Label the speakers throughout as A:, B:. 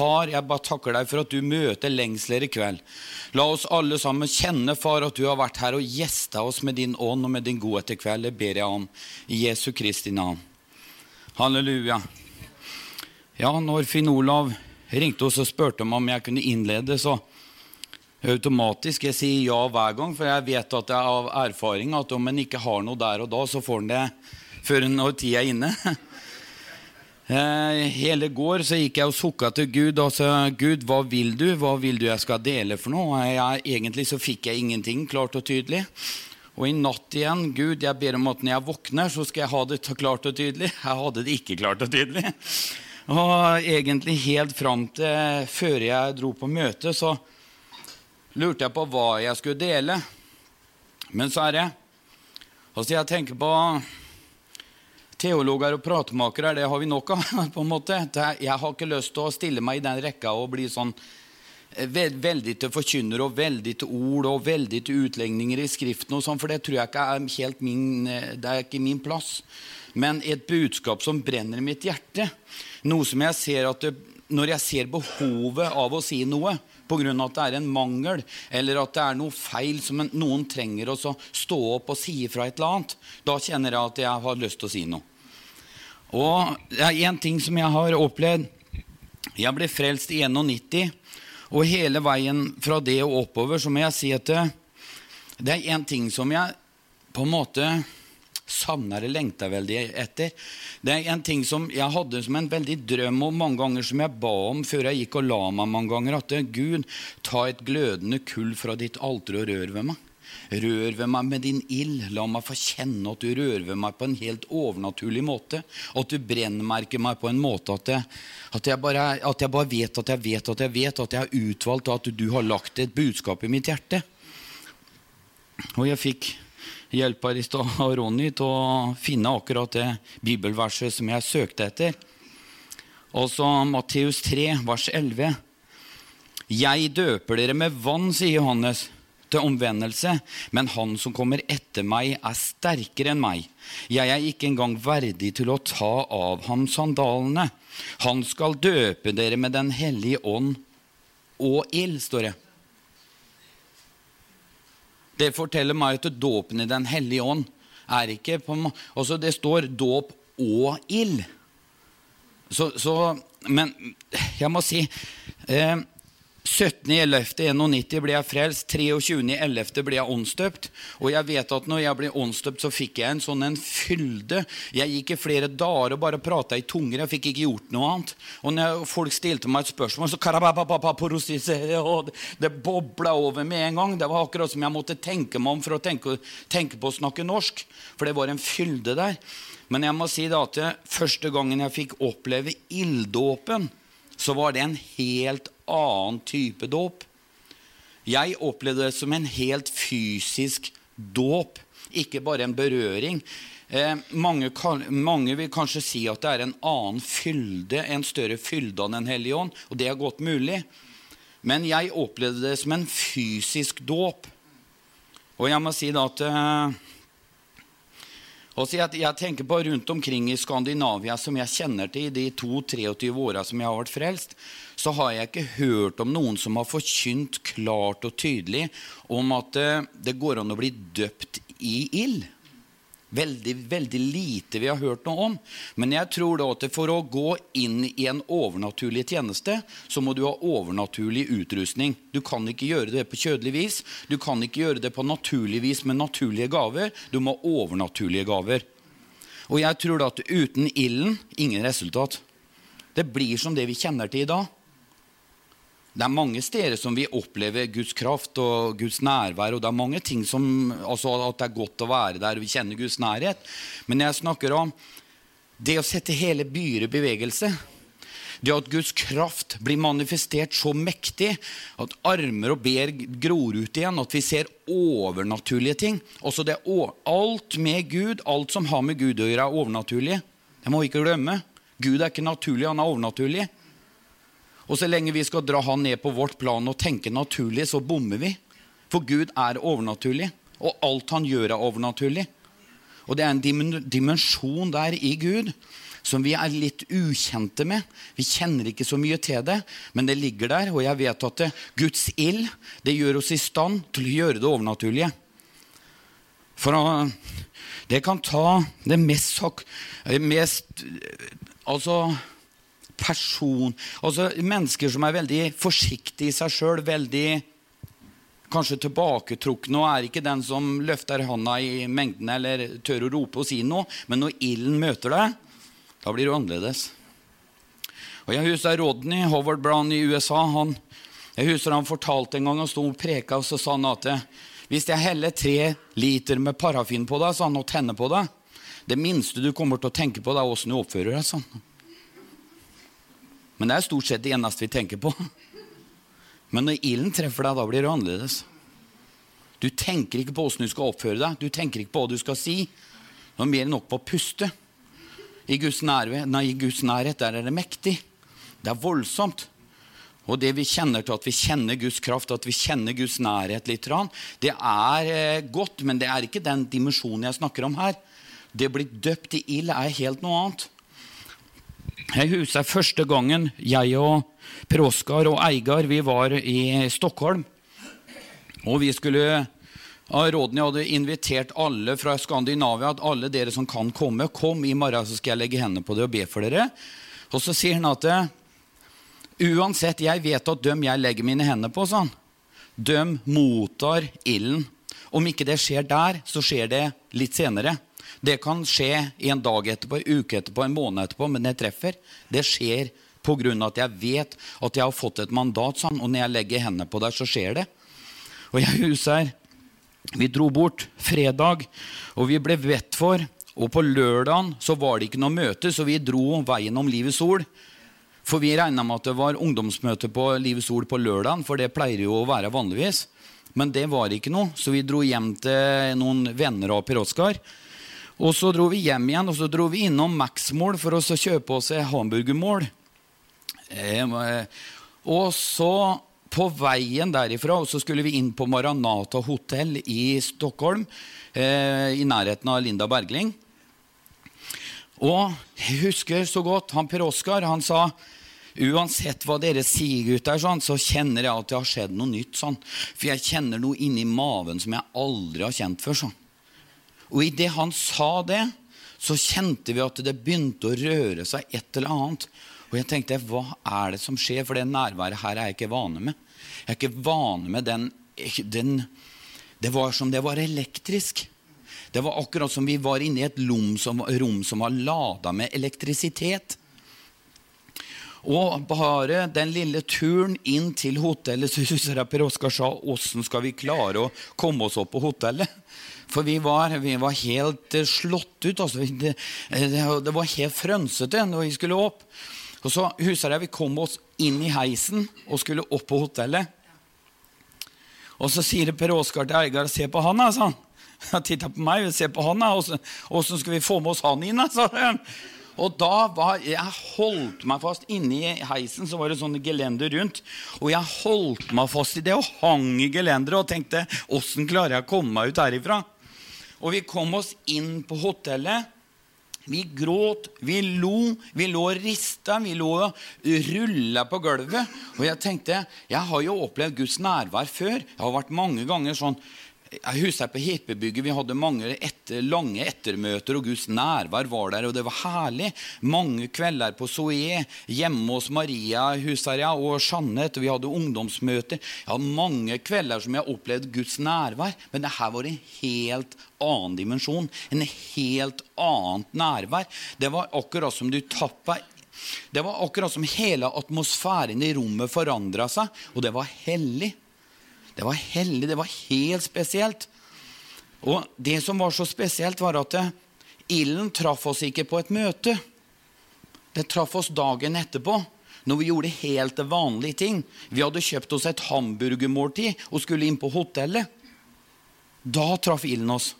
A: Far, jeg bare takker deg for at du møter lengsler i kveld. La oss alle sammen kjenne, far, at du har vært her og gjesta oss med din ånd og med din godhet i kveld. Det ber jeg om i Jesu Kristi navn. Halleluja. Ja, når Finn Olav ringte oss og spurte om jeg kunne innlede, så automatisk jeg sier ja hver gang, for jeg vet at er av erfaring at om en ikke har noe der og da, så får en det før når tida er inne. Eh, hele går så gikk jeg og sukka til Gud og sa Gud, hva vil du? Hva vil du jeg skal dele for noe? Jeg, egentlig så fikk jeg ingenting klart og tydelig. Og i natt igjen, Gud, jeg ber om at når jeg våkner, så skal jeg ha det klart og tydelig. Jeg hadde det ikke klart og tydelig. Og egentlig helt fram til før jeg dro på møte, så lurte jeg på hva jeg skulle dele. Men så er det Altså, jeg tenker på teologer og pratmakere det har vi nok av. på en måte. Jeg har ikke lyst til å stille meg i den rekka og bli sånn eh, veldig til forkynner og veldig til ord og veldig til utlegninger i Skriften, og sånn, for det tror jeg ikke er helt min, eh, det er ikke min plass. Men et budskap som brenner mitt hjerte. Noe som jeg ser at det, Når jeg ser behovet av å si noe pga. at det er en mangel, eller at det er noe feil som noen trenger å stå opp og si fra et eller annet, da kjenner jeg at jeg har lyst til å si noe. Og det er én ting som jeg har opplevd. Jeg ble frelst i 91, og hele veien fra det og oppover så må jeg si at det, det er én ting som jeg på en måte savner eller lengter veldig etter. Det er en ting som jeg hadde som en veldig drøm og mange ganger som jeg ba om før jeg gikk og la meg mange ganger, at Gud, ta et glødende kull fra ditt alter og rør ved meg. Rør ved meg med din ild. La meg få kjenne at du rører ved meg på en helt overnaturlig måte. At du brennmerker meg på en måte at jeg, at jeg, bare, at jeg bare vet at jeg vet at jeg vet at jeg har utvalgt, og at du har lagt et budskap i mitt hjerte. Og jeg fikk hjelp her i stad av Ronny til å finne akkurat det bibelverset som jeg søkte etter. Altså Matteus 3, vers 11. Jeg døper dere med vann, sier Johannes til omvendelse, men han som kommer etter meg, er sterkere enn meg. Jeg er ikke engang verdig til å ta av ham sandalene. Han skal døpe dere med Den hellige ånd og ild, står det. Det forteller meg at dåpen i Den hellige ånd er ikke på Altså, det står dåp og ild. Så, så, Men jeg må si eh, 17.11.91 ble jeg frelst. 23.11. ble jeg åndsdøpt. Og jeg vet at når jeg ble åndsdøpt, så fikk jeg en sånn en fylde. Jeg gikk i flere dager og bare prata i tunger. Jeg fikk ikke gjort noe annet. Og når folk stilte meg et spørsmål, så Det bobla over med en gang. Det var akkurat som jeg måtte tenke meg om for å tenke, tenke på å snakke norsk. For det var en fylde der. Men jeg må si da at første gangen jeg fikk oppleve ilddåpen, så var det en helt annen type dåp. Jeg opplevde det som en helt fysisk dåp, ikke bare en berøring. Eh, mange, mange, vil kanskje si at det er en annen fylde, en større fylde av Den hellige ånd, og det er godt mulig. Men jeg opplevde det som en fysisk dåp. Og jeg må si da at eh, jeg, jeg, tenker på rundt omkring i Skandinavia, som jeg kjenner til i de 22-23 åra som jeg har vært frelst, så har jeg ikke hørt om noen som har forkynt klart og tydelig om at eh, det går an å bli døpt i ild. Veldig, veldig lite vi har hørt noe om. Men jeg tror da at for å gå inn i en overnaturlig tjeneste, så må du ha overnaturlig utrustning. Du kan ikke gjøre det på kjødelig vis. Du kan ikke gjøre det på naturlig vis med naturlige gaver. Du må ha overnaturlige gaver. Og jeg tror da at uten ilden, ingen resultat. Det blir som det vi kjenner til i dag. Det er mange steder som vi opplever Guds kraft og Guds nærvær. og det er mange ting som, altså At det er godt å være der og vi kjenner Guds nærhet. Men jeg snakker om det å sette hele byer i bevegelse. Det at Guds kraft blir manifestert så mektig at armer og ber gror ut igjen. At vi ser overnaturlige ting. Også det, alt med Gud, alt som har med Gud å gjøre, er overnaturlig. Det må vi ikke glemme. Gud er ikke naturlig, han er overnaturlig. Og så lenge vi skal dra han ned på vårt plan og tenke naturlig, så bommer vi. For Gud er overnaturlig, og alt han gjør, er overnaturlig. Og det er en dimensjon der i Gud som vi er litt ukjente med. Vi kjenner ikke så mye til det, men det ligger der. Og jeg vet at det, Guds ild det gjør oss i stand til å gjøre det overnaturlige. For det kan ta det mest, mest Altså person Altså mennesker som er veldig forsiktige i seg sjøl, veldig kanskje tilbaketrukne og er ikke den som løfter hånda i mengden eller tør å rope og si noe. Men når ilden møter deg, da blir du annerledes. Og Jeg husker Rodney Howard Brown i USA. Han, jeg husker han fortalte en gang han sto og preka, og så sa han at hvis jeg heller tre liter med parafin på deg, så han, og tenner på deg Det minste du kommer til å tenke på, det er åssen du oppfører deg. sånn. Men det er stort sett det eneste vi tenker på. Men når ilden treffer deg, da blir det annerledes. Du tenker ikke på åssen du skal oppføre deg, du tenker ikke på hva du skal si. Du har mer enn nok på å puste. I Guds, nærhet, nei, I Guds nærhet der er det mektig. Det er voldsomt. Og det vi kjenner til at vi kjenner Guds kraft, at vi kjenner Guds nærhet litt, det er eh, godt, men det er ikke den dimensjonen jeg snakker om her. Det å bli døpt i ild er helt noe annet. Jeg husker første gangen jeg og Per Oskar og Eigar vi var i Stockholm. Og vi skulle Rodney hadde invitert alle fra Skandinavia at alle dere som kan komme, kom i morgen, så skal jeg legge hendene på det og be for dere. Og så sier han at uansett, jeg vet at dem jeg legger mine hender på, sånn, dem mottar ilden. Om ikke det skjer der, så skjer det litt senere. Det kan skje en dag etterpå, en uke etterpå, en måned etterpå, men det treffer. Det skjer pga. at jeg vet at jeg har fått et mandat, sånn, og når jeg legger hendene på deg, så skjer det. Og jeg husker vi dro bort fredag, og vi ble bedt for. Og på lørdagen så var det ikke noe møte, så vi dro veien om Livets Ord. For vi regna med at det var ungdomsmøte på Livets Ord på lørdagen, for det pleier jo å være vanligvis. Men det var ikke noe, så vi dro hjem til noen venner av Per Oskar. Og så dro vi hjem igjen og så dro vi innom Maxmål for å kjøpe oss et hamburgermål. Eh, og så på veien derifra så skulle vi inn på Maranata hotell i Stockholm. Eh, I nærheten av Linda Bergling. Og jeg husker så godt han Per Oskar han sa Uansett hva dere sier, gutter, sånn, så kjenner jeg at det har skjedd noe nytt. Sånn. For jeg kjenner noe inni maven som jeg aldri har kjent før. Sånn. Og idet han sa det, så kjente vi at det begynte å røre seg et eller annet. Og jeg tenkte, hva er det som skjer? For det nærværet her er jeg ikke vane med. Jeg er ikke vane med den, den Det var som det var elektrisk. Det var akkurat som vi var inne i et rom som, rom som var lada med elektrisitet. Og bare den lille turen inn til hotellet så husker jeg Per Oskar sa åssen skal vi klare å komme oss opp på hotellet. For vi var, vi var helt uh, slått ut. Altså. Det, det, var helt frønsete når vi skulle opp. Og så husker jeg vi kom oss inn i heisen og skulle opp på hotellet. Og så sier Per Oskar til Eigar 'Se på han', altså. Han titta på meg ser på han. Åssen skal vi få med oss han inn? Altså. Og da var Jeg holdt meg fast inni heisen, så var det sånne gelender rundt. Og jeg holdt meg fast i det og hang i gelenderet og tenkte åssen klarer jeg å komme meg ut herifra? Og vi kom oss inn på hotellet. Vi gråt, vi lo, vi lå og rista, vi lå og rulla på gulvet. Og jeg tenkte jeg har jo opplevd Guds nærvær før. Jeg har vært mange ganger sånn jeg husker på Hepebygget vi hadde mange etter, lange ettermøter, og Guds nærvær var der, og det var herlig. Mange kvelder på Soé, hjemme hos Maria Husaria og Jeanette. Vi hadde ungdomsmøter. Jeg hadde mange kvelder som jeg opplevde Guds nærvær. Men det her var en helt annen dimensjon. En helt annet nærvær. Det var akkurat som du tappa det var akkurat som hele atmosfæren i rommet forandra seg, og det var hellig. Det var hellig, det var helt spesielt. Og det som var så spesielt, var at ilden traff oss ikke på et møte. Det traff oss dagen etterpå, når vi gjorde helt vanlige ting. Vi hadde kjøpt oss et hamburgermåltid og skulle inn på hotellet. Da traff ilden oss.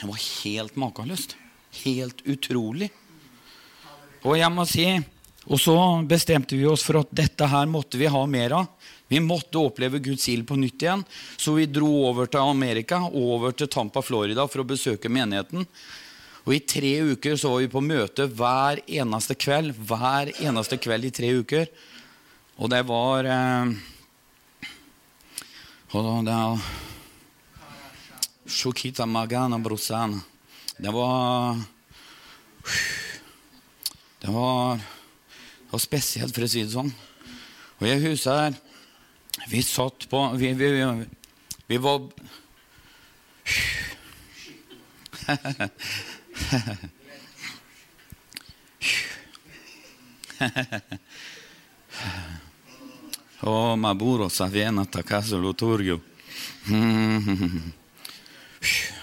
A: Det var helt makeløst. Helt utrolig. Og jeg må si, og så bestemte vi oss for at dette her måtte vi ha mer av. Vi måtte oppleve Guds ild på nytt igjen, så vi dro over til Amerika, over til Tampa, Florida, for å besøke menigheten. Og i tre uker så var vi på møte hver eneste kveld. Hver eneste kveld i tre uker. Og det var eh. Det var Det var, var spesielt, for å si det sånn. Og jeg husker her Vi satt på Vi, vi, vi, vi var Oh, Maburo Saviena lo turgio.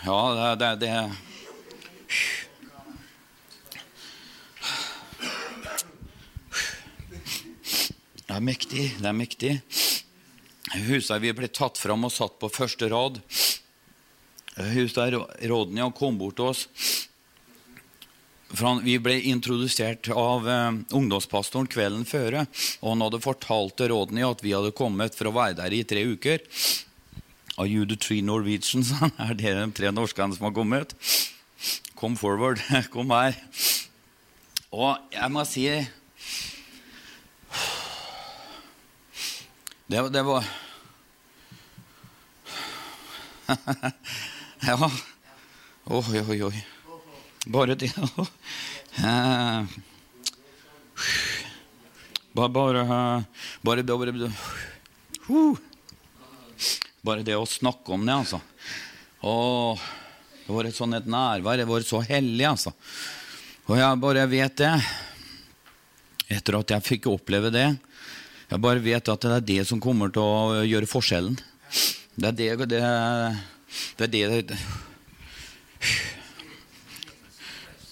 A: Ja, det, det, det er mektig. Det er mektig. Husker vi ble tatt fram og satt på første rad. Husker Rodney kom bort til oss. Vi ble introdusert av eh, ungdomspastoren kvelden før. Og han hadde fortalt til Rodney at vi hadde kommet for å være der i tre uker. Are you the three Norwegians? Er det de tre norskene som har kommet? Come forward. Kom her. Og jeg må si Det, det var Ja. Oi, oi, oi. Bare det uh, Bare Bare, bare, bare, uh, bare det å snakke om det, altså. Og det var et sånn et nærvær. Det var så hellig, altså. Og jeg bare vet det. Etter at jeg fikk oppleve det. Jeg bare vet at det er det som kommer til å gjøre forskjellen. Det er det Det, det, er det, det.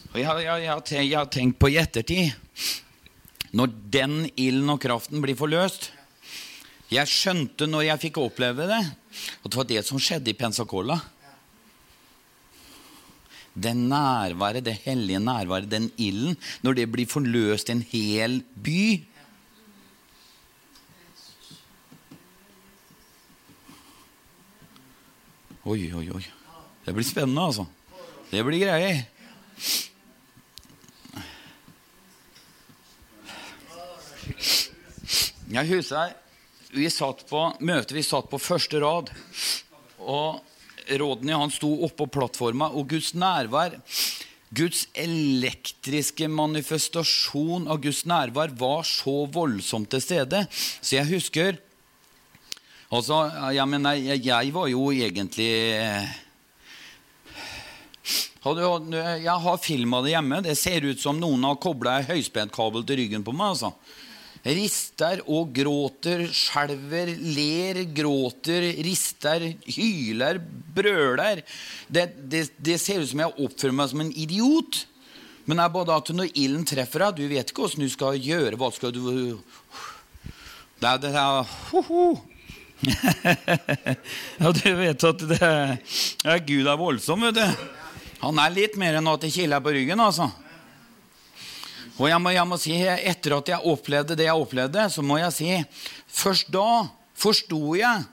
A: Jeg, jeg, jeg, jeg, har tenkt på i ettertid Når den ilden og kraften blir forløst Jeg skjønte når jeg fikk oppleve det, at det var det som skjedde i Pensacola. Det nærværet, det hellige nærværet, den ilden, når det blir forløst i en hel by Oi, oi, oi. Det blir spennende, altså. Det blir greier. Jeg husker vi satt på møtet vi satt på første rad. Og Rodney han sto oppå plattforma, og Guds nærvær Guds elektriske manifestasjon av Guds nærvær var så voldsomt til stede. Så jeg husker Altså, jeg mener, jeg, var jo egentlig jeg har filma det hjemme. Det ser ut som noen har kobla ei høyspentkabel til ryggen på meg. altså. Rister og gråter, skjelver, ler, gråter, rister, hyler, brøler. Det, det, det ser ut som jeg oppfører meg som en idiot. Men det er bare at når ilden treffer deg, du vet ikke åssen du skal gjøre. Hva skal du Det er det der ho, ho. ja, du vet at det ja, Gud er voldsom, vet du. Han er litt mer enn at det kiler på ryggen, altså. Og jeg må, jeg må, si, etter at jeg opplevde det jeg opplevde, så må jeg si Først da forsto jeg,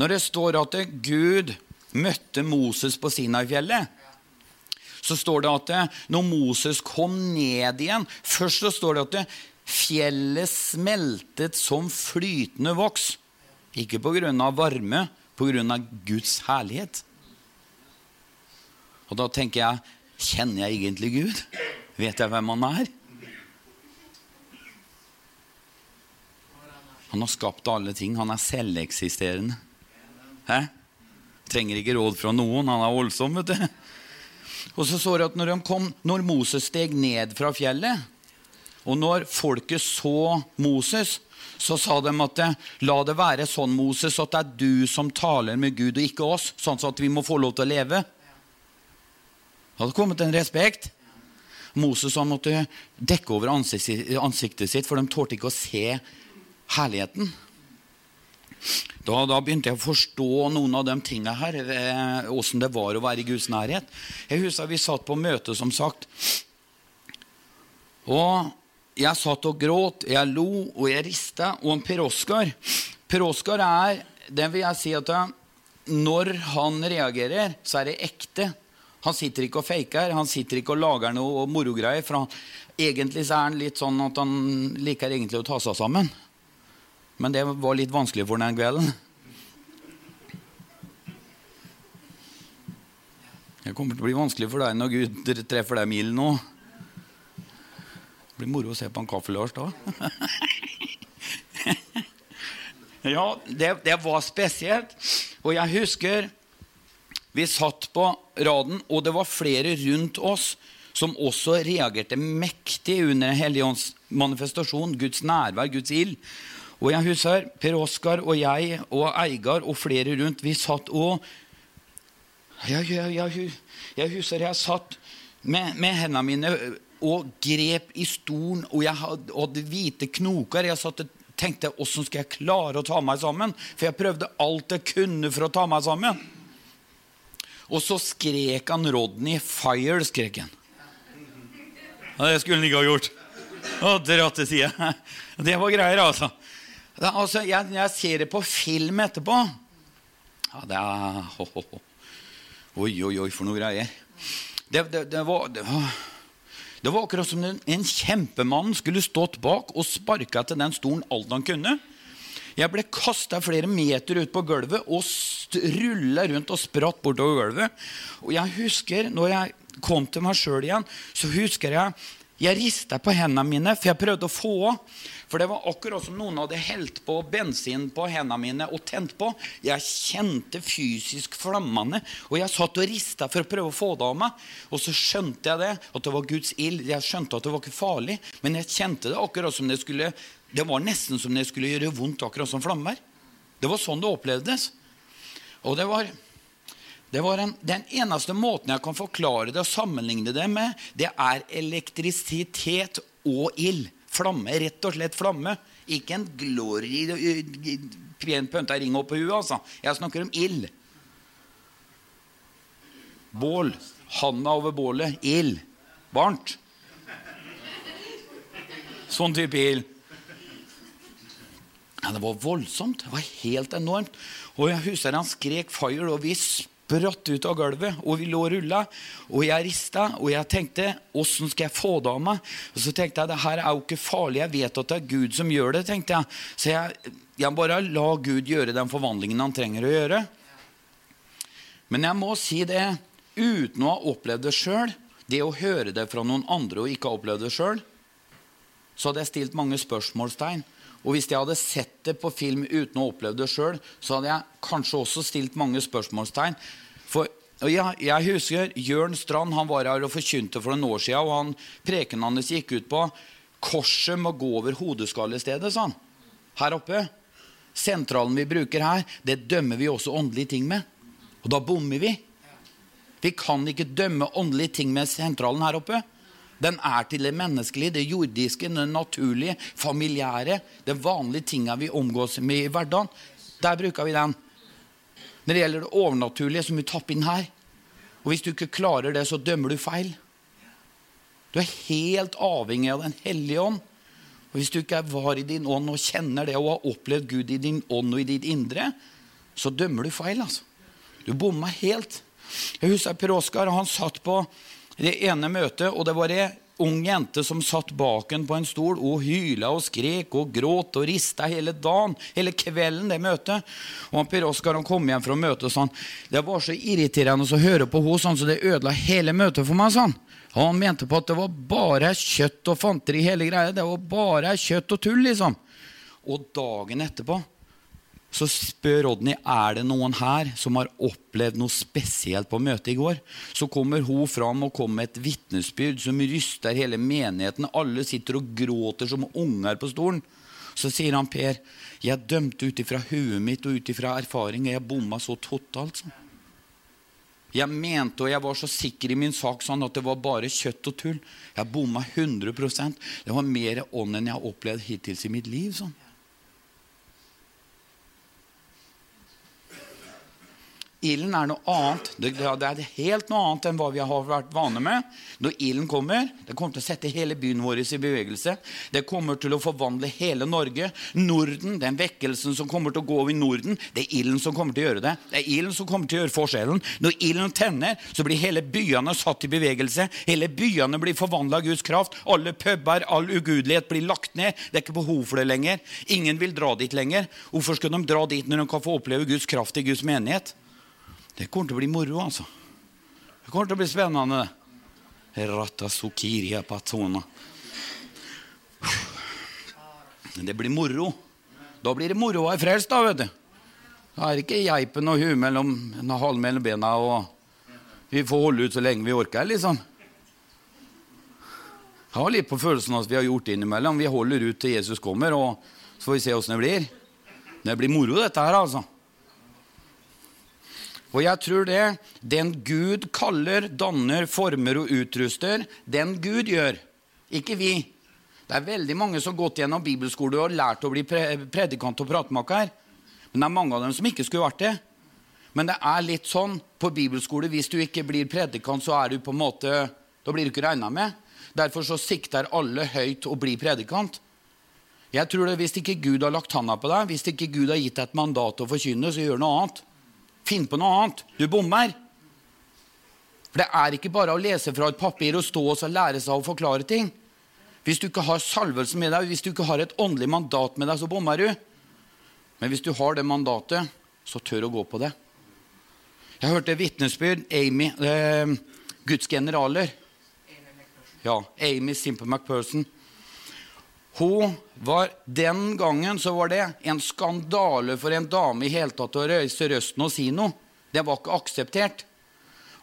A: når det står at Gud møtte Moses på Sinai-fjellet, så står det at når Moses kom ned igjen Først så står det at fjellet smeltet som flytende voks. Ikke pga. varme, pga. Guds herlighet. Og da tenker jeg Kjenner jeg egentlig Gud? Vet jeg hvem han er? Han har skapt alle ting. Han er selveksisterende. Hæ? Trenger ikke råd fra noen. Han er voldsom, vet du. Og så så du at når, kom, når Moses steg ned fra fjellet, og når folket så Moses, så sa de at la det være sånn, Moses, at det er du som taler med Gud, og ikke oss, sånn at vi må få lov til å leve. Det hadde kommet en respekt. Moses han måtte dekke over ansiktet sitt, for de tålte ikke å se herligheten. Da, da, begynte jeg å forstå noen av de tingene her. Åssen det var å være i Guds nærhet. Jeg husker Vi satt på møte, som sagt. Og jeg satt og gråt, jeg lo og jeg rista. Og Per Oskar Per Oskar er Det vil jeg si at når han reagerer, så er det ekte. Han sitter ikke og faker, han sitter ikke og lager noe morogreier. For han, egentlig så er han litt sånn at han liker egentlig å ta seg sammen. Men det var litt vanskelig for den kvelden. Det kommer til å bli vanskelig for deg når Gud treffer deg mild nå. Det blir moro å se på en kaffelars da. ja, det, det, var spesielt. Og jeg husker vi satt på raden, og det var flere rundt oss som også reagerte mektig under Den hellige ånds manifestasjon, Guds nærvær, Guds ild. Og jeg husker Per Oskar og jeg og Eigar og flere rundt, vi satt og jeg, jeg, jeg, jeg husker jeg satt med, med hendene mine og grep i stolen, og jeg hadde, hvite knoker. Jeg satt tenkte åssen skal jeg klare å ta meg sammen? For jeg prøvde alt jeg kunne for å ta meg sammen. Og så skrek han Rodney 'fire', skrek han. Ja, det skulle han ikke ha gjort. Å, dratt til side. Det var greier, altså. Da, altså jeg, jeg, ser det på film etterpå. Ja, det er ho, ho, ho. Oi, oi, oi, for noe greier. Det, det, det, var, det, var, det var akkurat som en kjempemann skulle stått bak og sparka til den stolen alt han kunne. Jeg ble kasta flere meter ut på gulvet og rulla rundt og spratt bortover gulvet. Og jeg husker, når jeg kom til meg sjøl igjen, så husker jeg jeg rista på hendene mine, for jeg prøvde å få av. For det var akkurat som noen hadde helt på bensin på hendene mine og tent på. Jeg kjente fysisk flammene, og jeg satt og rista for å prøve å få det av meg. Og så skjønte jeg det, at det var Guds ild. Jeg skjønte at det var ikke farlig, men jeg kjente det akkurat som det skulle Det var nesten som det skulle gjøre vondt, akkurat som flammer. Det var sånn det opplevdes. Og det var det var en, Den eneste måten jeg kan forklare det og sammenligne det med, det er elektrisitet og ild. Flamme, rett og slett flamme. Ikke en glory pent pynta ring på huet. Altså. Jeg snakker om ild. Bål. Handa over bålet. Ild. Varmt. Sånn type ild. Ja, det var voldsomt. Det var helt enormt. Og jeg husker han skrek 'fire', og vi spratt ut av gulvet, og vi lå og rulla. Og jeg rista, og jeg tenkte åssen skal jeg få det av meg? Og så tenkte jeg det her er jo ikke farlig, jeg vet at det er Gud som gjør det. tenkte jeg. Så jeg, jeg bare la Gud gjøre den forvandlingen han trenger å gjøre. Men jeg må si det, uten å ha opplevd det sjøl, det å høre det fra noen andre og ikke ha opplevd det sjøl, så hadde jeg stilt mange spørsmålstegn. Og hvis jeg hadde sett det på film uten å oppleve det sjøl, så hadde jeg kanskje også stilt mange spørsmålstegn. For jeg, jeg husker Jørn Strand han var her og forkynte for noen år siden. Og han, preken hans gikk ut på korset må gå over hodeskallestedet, sa han. Her oppe. Sentralen vi bruker her, det dømmer vi også åndelige ting med. Og da bommer vi. Vi kan ikke dømme åndelige ting med sentralen her oppe. Den er til det menneskelige, det jordiske, det naturlige, familiære. Det vanlige tinga vi omgås med i hverdagen. Der bruker vi den. Når det gjelder det overnaturlige, som vi tapper inn her. Og hvis du ikke klarer det, så dømmer du feil. Du er helt avhengig av Den hellige ånd. Og Hvis du ikke er var i din ånd og kjenner det og har opplevd Gud i din ånd og i ditt indre, så dømmer du feil. altså. Du bomma helt. Jeg husker Per Oskar. Han satt på det ene møtet, og det var ei ung jente som satt bak en på en stol og hyla og skrek og gråt og rista hele dagen, hele kvelden, det møtet. Og Per Oskar kom hjem fra møtet og sa det var så irriterende å høre på henne, sånn, så det ødela hele møtet for meg. Sånn. Og han mente på at det var bare kjøtt og fanteri, hele greia. Det var bare kjøtt og tull, liksom. Og dagen etterpå så spør Rodney er det noen her som har opplevd noe spesielt på møtet i går. Så kommer hun fram og kommer med et vitnesbyrd som ryster hele menigheten. Alle sitter og gråter som unger på stolen. Så sier han Per, jeg dømte ut ifra huet mitt og ut ifra erfaring, og jeg bomma så totalt. Sånn. Jeg mente, og jeg var så sikker i min sak sånn at det var bare kjøtt og tull. Jeg bomma 100% Det var mer ånd enn jeg har opplevd hittils i mitt liv. sånn. Ilden er noe annet. Det, er helt noe annet enn hva vi har vært vane med. Når ilden kommer, det kommer til å sette hele byen vår i bevegelse. Det kommer til å forvandle hele Norge. Norden, den vekkelsen som kommer til å gå over Norden, det er ilden som kommer til å gjøre det. Det er ilden som kommer til å gjøre forskjellen. Når ilden tenner, så blir hele byene satt i bevegelse. Hele byene blir forvandla av Guds kraft. Alle puber, all ugudelighet blir lagt ned. Det er ikke behov for det lenger. Ingen vil dra dit lenger. Hvorfor skal de dra dit når de kan få oppleve Guds kraft i Guds menighet? Det kommer til å bli moro, altså. Det kommer til å bli spennende. Det blir moro. Da blir det moro å være frelst, da, vet du. Da er det ikke geipen og huet mellom halv mellom bena, og vi får holde ut så lenge vi orker, liksom. Jeg har litt på følelsen at vi har gjort det innimellom. Vi holder ut til Jesus kommer, og så får vi se åssen det blir. Det blir moro, dette her, altså. Og jeg tror det den Gud kaller, danner, former og utruster, den Gud gjør. Ikke vi. Det er veldig mange som har gått gjennom bibelskole og lært å bli predikant og pratemaker. Men det er mange av dem som ikke skulle vært det. Men det er litt sånn på bibelskole hvis du ikke blir predikant, så er du på en måte, da blir du ikke regna med. Derfor så sikter alle høyt å bli predikant. Jeg tror det Hvis ikke Gud har lagt handa på deg, hvis ikke Gud har gitt deg et mandat å forkynne, så gjør noe annet. Finn på noe annet. Du bommer. For det er ikke bare å lese fra et papir og stå og lære seg å forklare ting. Hvis du ikke har salvelsen med deg, hvis du ikke har et åndelig mandat med deg, så bommer du. Men hvis du har det mandatet, så tør å gå på det. Jeg hørte vitnesbyrd Amy, eh, Guds generaler. Ja, Amy Simple McPherson. Hun var, Den gangen så var det en skandale for en dame i hele tatt å røyse røsten og si noe. Det var ikke akseptert.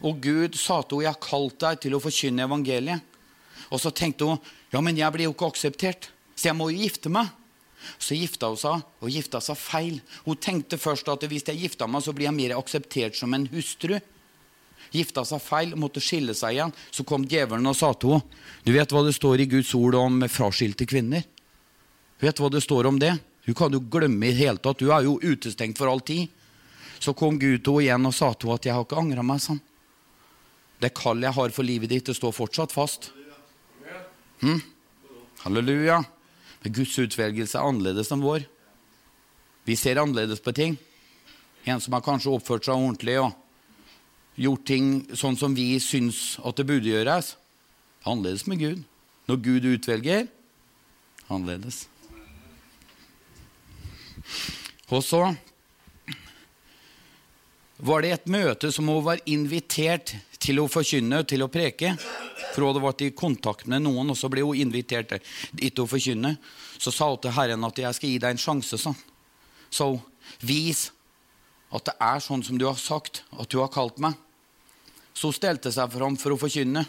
A: Og Gud sa til henne, 'Jeg har kalt deg til å forkynne evangeliet'. Og så tenkte hun, 'Ja, men jeg blir jo ikke akseptert, så jeg må jo gifte meg'. Så gifta hun seg, og gifta seg feil. Hun tenkte først at hvis jeg gifta meg, så blir jeg mer akseptert som en hustru. Gifta seg feil, måtte skille seg igjen. Så kom djevelen og sa til henne, 'Du vet hva det står i Guds ord om fraskilte kvinner?' Du Vet hva det står om det? Du kan jo glemme i hele tatt. Du er jo utestengt for all tid. Så kom Gud til henne igjen og sa til henne at 'jeg har ikke angra meg'. sånn. Det kallet jeg har for livet ditt, det står fortsatt fast. Hm? Halleluja. Men Guds utvelgelse er annerledes enn vår. Vi ser annerledes på ting. En som har kanskje oppført seg ordentlig og gjort ting sånn som vi syns at det burde gjøres. Annerledes med Gud. Når Gud utvelger annerledes. Og så var det et møte som hun var invitert til å forkynne, til å preke. For hun hadde vært i kontakt med noen, og så ble hun invitert til å forkynne. Så sa hun til Herren at 'jeg skal gi deg en sjanse', sånn. Så vis at det er sånn som du har sagt, at du har kalt meg. Så stelte seg fram for å forkynne.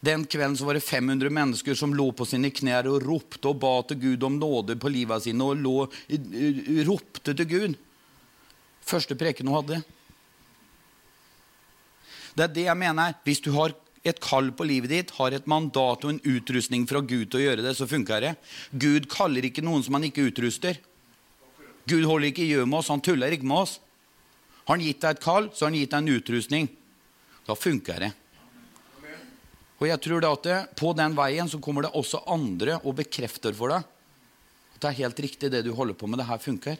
A: Den kvelden så var det 500 mennesker som lå på sine knær og ropte og ba til Gud om nåde på livet sine og lå, ropte til Gud. Første preken hun hadde. Det er det jeg mener. Hvis du har et kall på livet ditt, har et mandat og en utrustning fra Gud til å gjøre det, så funker det. Gud kaller ikke noen som han ikke utruster. Gud holder ikke gjø med oss, han tuller ikke med oss. Har han gitt deg et kall, så har han gitt deg en utrustning. Da funker det. Og jeg tror at det, På den veien så kommer det også andre og bekrefter for deg at det er helt riktig, det du holder på med. Det her funker.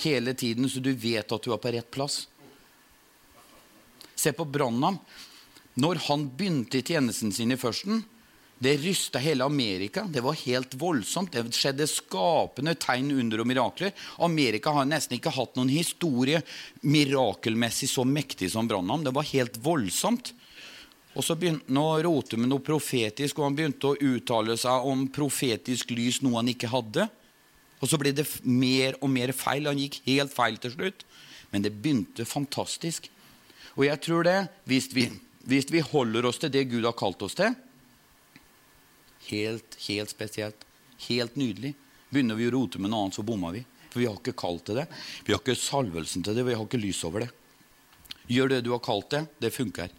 A: Hele tiden, så du vet at du er på rett plass. Se på Brannam. Når han begynte i tjenesten sin i førsten, det rysta hele Amerika. Det var helt voldsomt. Det skjedde skapende tegn, under og mirakler. Amerika har nesten ikke hatt noen historie mirakelmessig så mektig som Branham. Det var helt voldsomt. Og så begynte han å rote med noe profetisk, og han begynte å uttale seg om profetisk lys, noe han ikke hadde. Og så ble det mer og mer feil. Han gikk helt feil til slutt. Men det begynte fantastisk. Og jeg tror det, hvis vi, hvis vi holder oss til det Gud har kalt oss til Helt, helt spesielt. Helt nydelig. Begynner vi å rote med noe annet, så bomma vi. For vi har ikke kalt til det. Vi har ikke salvelsen til det, vi har ikke lys over det. Gjør det du har kalt det. Det funker.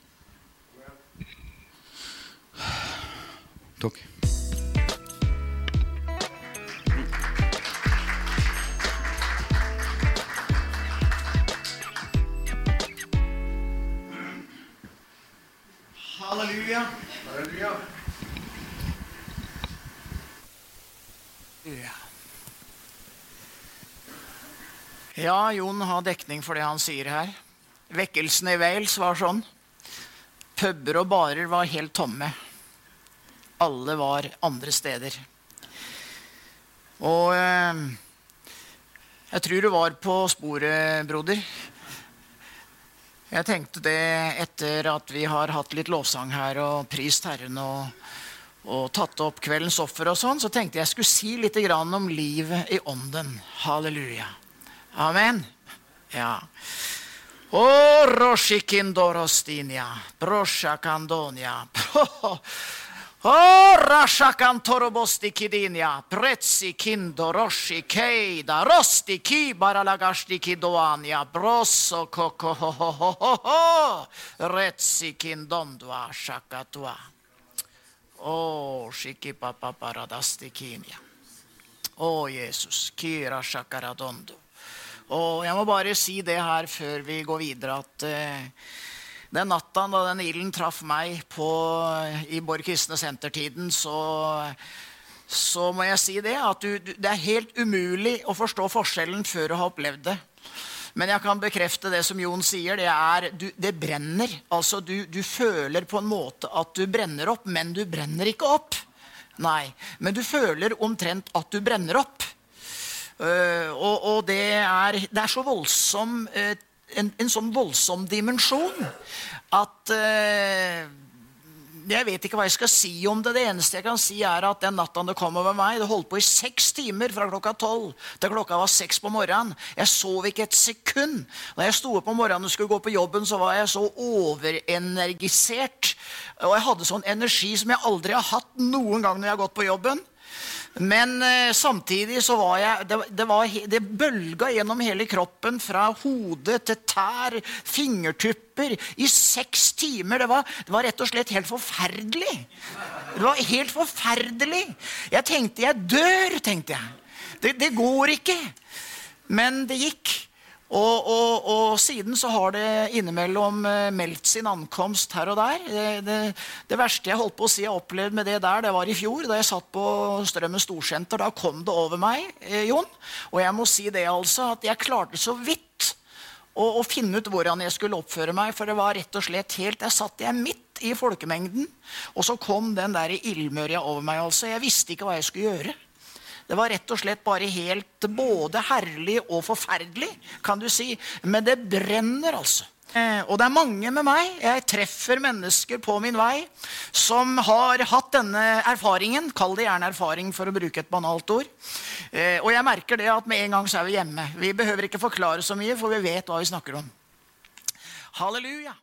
A: Takk.
B: Halleluja. Halleluja.
C: Ja, Jon har dekning for det han sier her. Vekkelsen i Wales var sånn. Puber og barer var helt tomme. Alle var andre steder. Og eh, jeg tror du var på sporet, broder. Jeg tenkte det etter at vi har hatt litt lovsang her og prist Herren og, og tatt opp kveldens offer og sånn, så tenkte jeg skulle si litt om livet i ånden. Halleluja. Amen. Ja. Å, roshikindorostinia, broshakandonia. O rashakantorobostikidinia, prezzi kindoroshi keida, rosti kibaralagashti kidoania, brosso kokohohohoho, rezzi kindondua shakatua. O shikipapaparadastikinia. Å, Jesus. Kira shakaradondo. Og jeg må bare si det her før vi går videre, at uh, den natta da den ilden traff meg på, i Borg kristne sentertiden, så, så må jeg si det at du, det er helt umulig å forstå forskjellen før du har opplevd det. Men jeg kan bekrefte det som Jon sier. Det, er, du, det brenner. Altså, du, du føler på en måte at du brenner opp, men du brenner ikke opp. Nei, Men du føler omtrent at du brenner opp. Uh, og, og det, er, det, er, så voldsom uh, en, en, sånn voldsom dimensjon at uh, Jeg vet ikke hva jeg skal si om det. Det eneste jeg kan si, er at den natta det kom over meg Det holdt på i seks timer fra klokka tolv til klokka var seks på morgenen. Jeg sov ikke et sekund. Når jeg sto opp om morgenen og skulle gå på jobben, så var jeg så overenergisert. Og jeg hadde sånn energi som jeg aldri har hatt noen gang når jeg har gått på jobben. Men eh, samtidig så var jeg Det, det, var, det bølga gjennom hele kroppen, fra hode til tær, fingertupper, i seks timer. Det var, det var rett og slett helt forferdelig. Det var helt forferdelig. Jeg tenkte jeg dør, tenkte jeg. Det, går ikke. Men det gikk. Og, og, og, siden så har det innimellom eh, meldt sin ankomst her og der. Det, det, det, verste jeg holdt på å si jeg opplevde med det der, det var i fjor. Da jeg satt på Strømmen storsenter. Da kom det over meg, eh, Jon. Og jeg må si det altså, at jeg klarte så vidt å, å, finne ut hvordan jeg skulle oppføre meg. For det var rett og slett helt Der satt jeg midt i folkemengden, og så kom den der ildmørja over meg. altså. Jeg visste ikke hva jeg skulle gjøre. Det var rett og slett bare helt både herlig og forferdelig, kan du si. Men det brenner, altså. Eh, og det er mange med meg. Jeg treffer mennesker på min vei som har hatt denne erfaringen. Kall det gjerne erfaring, for å bruke et banalt ord. Eh, og jeg merker det at med en gang så er vi hjemme. Vi behøver ikke forklare så mye, for vi vet hva vi snakker om. Halleluja.